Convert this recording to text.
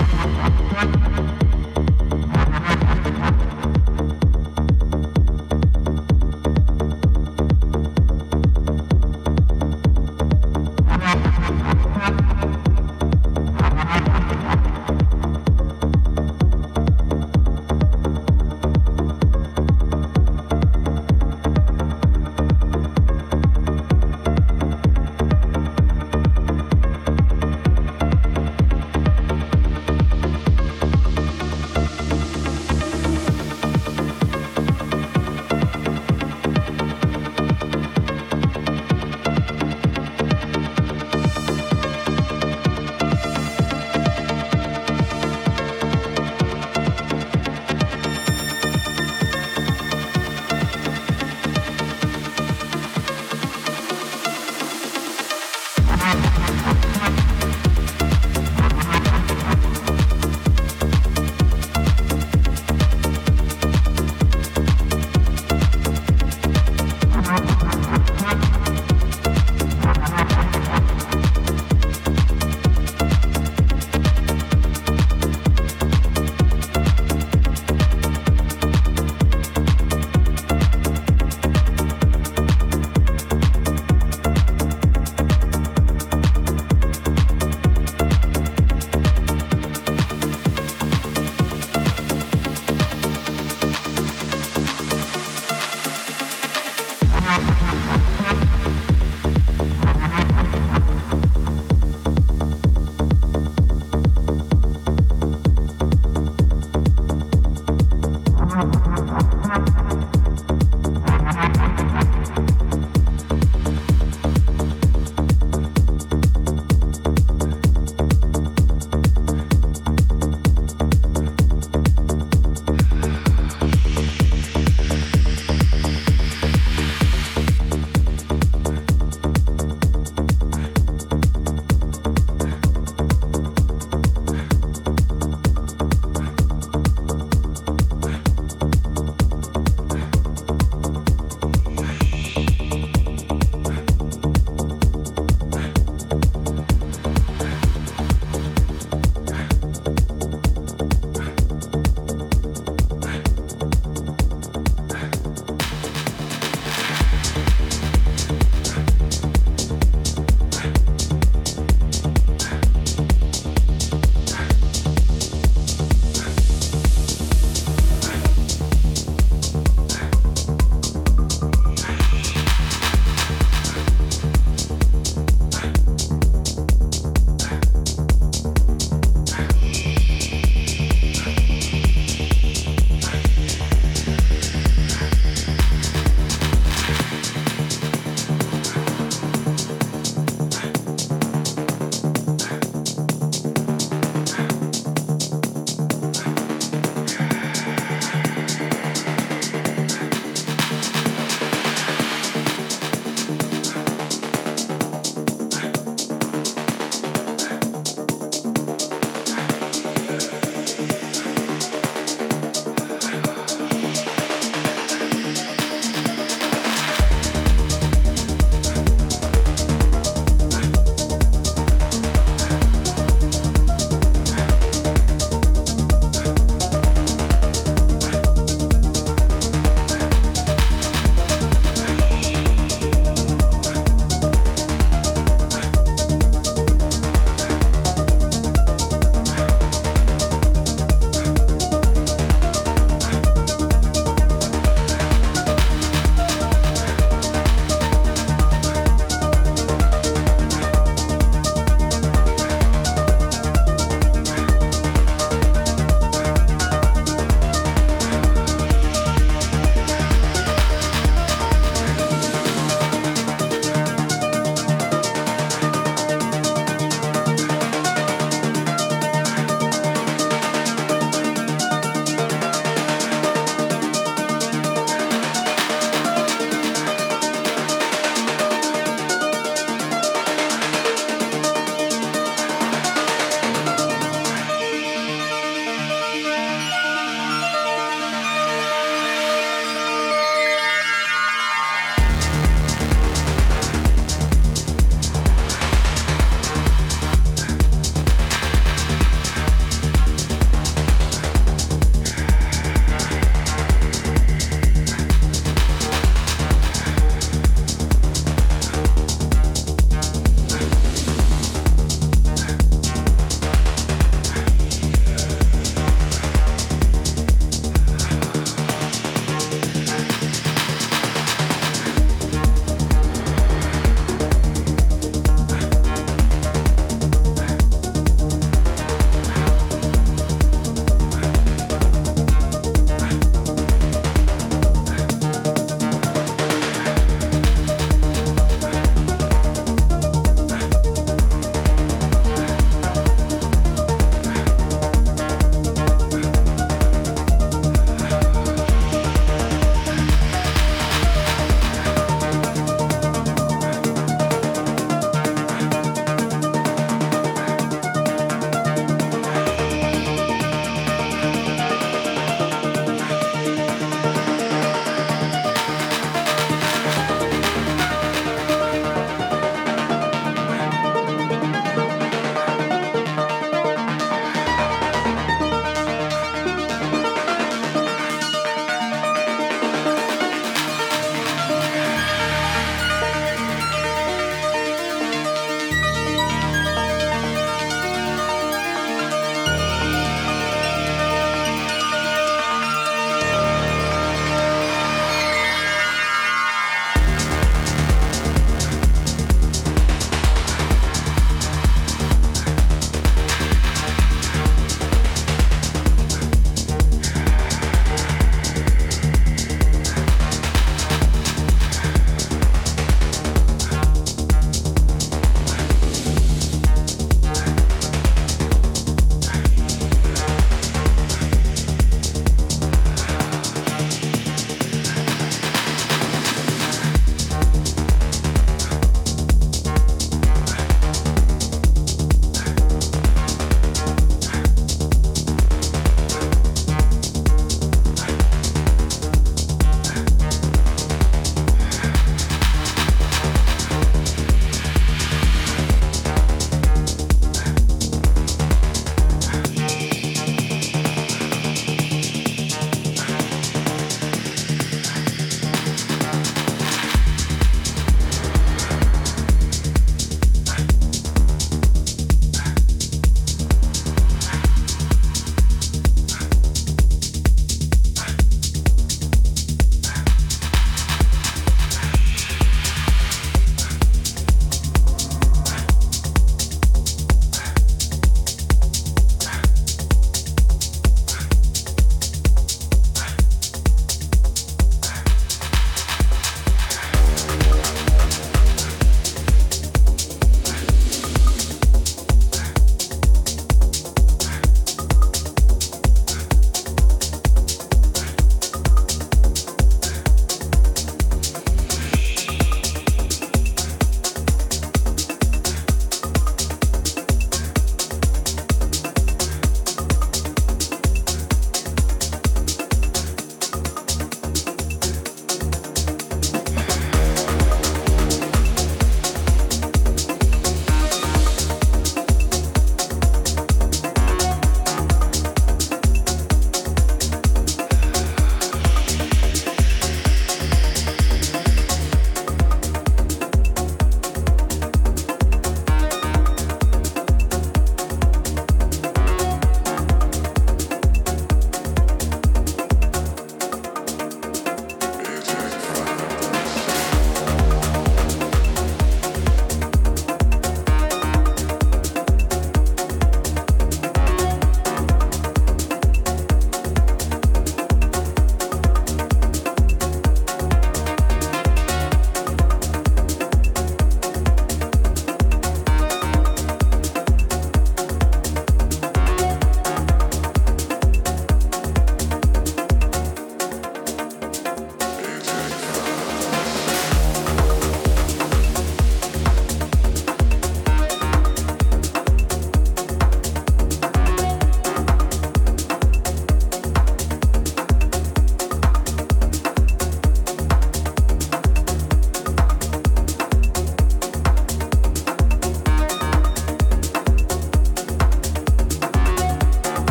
Thank you.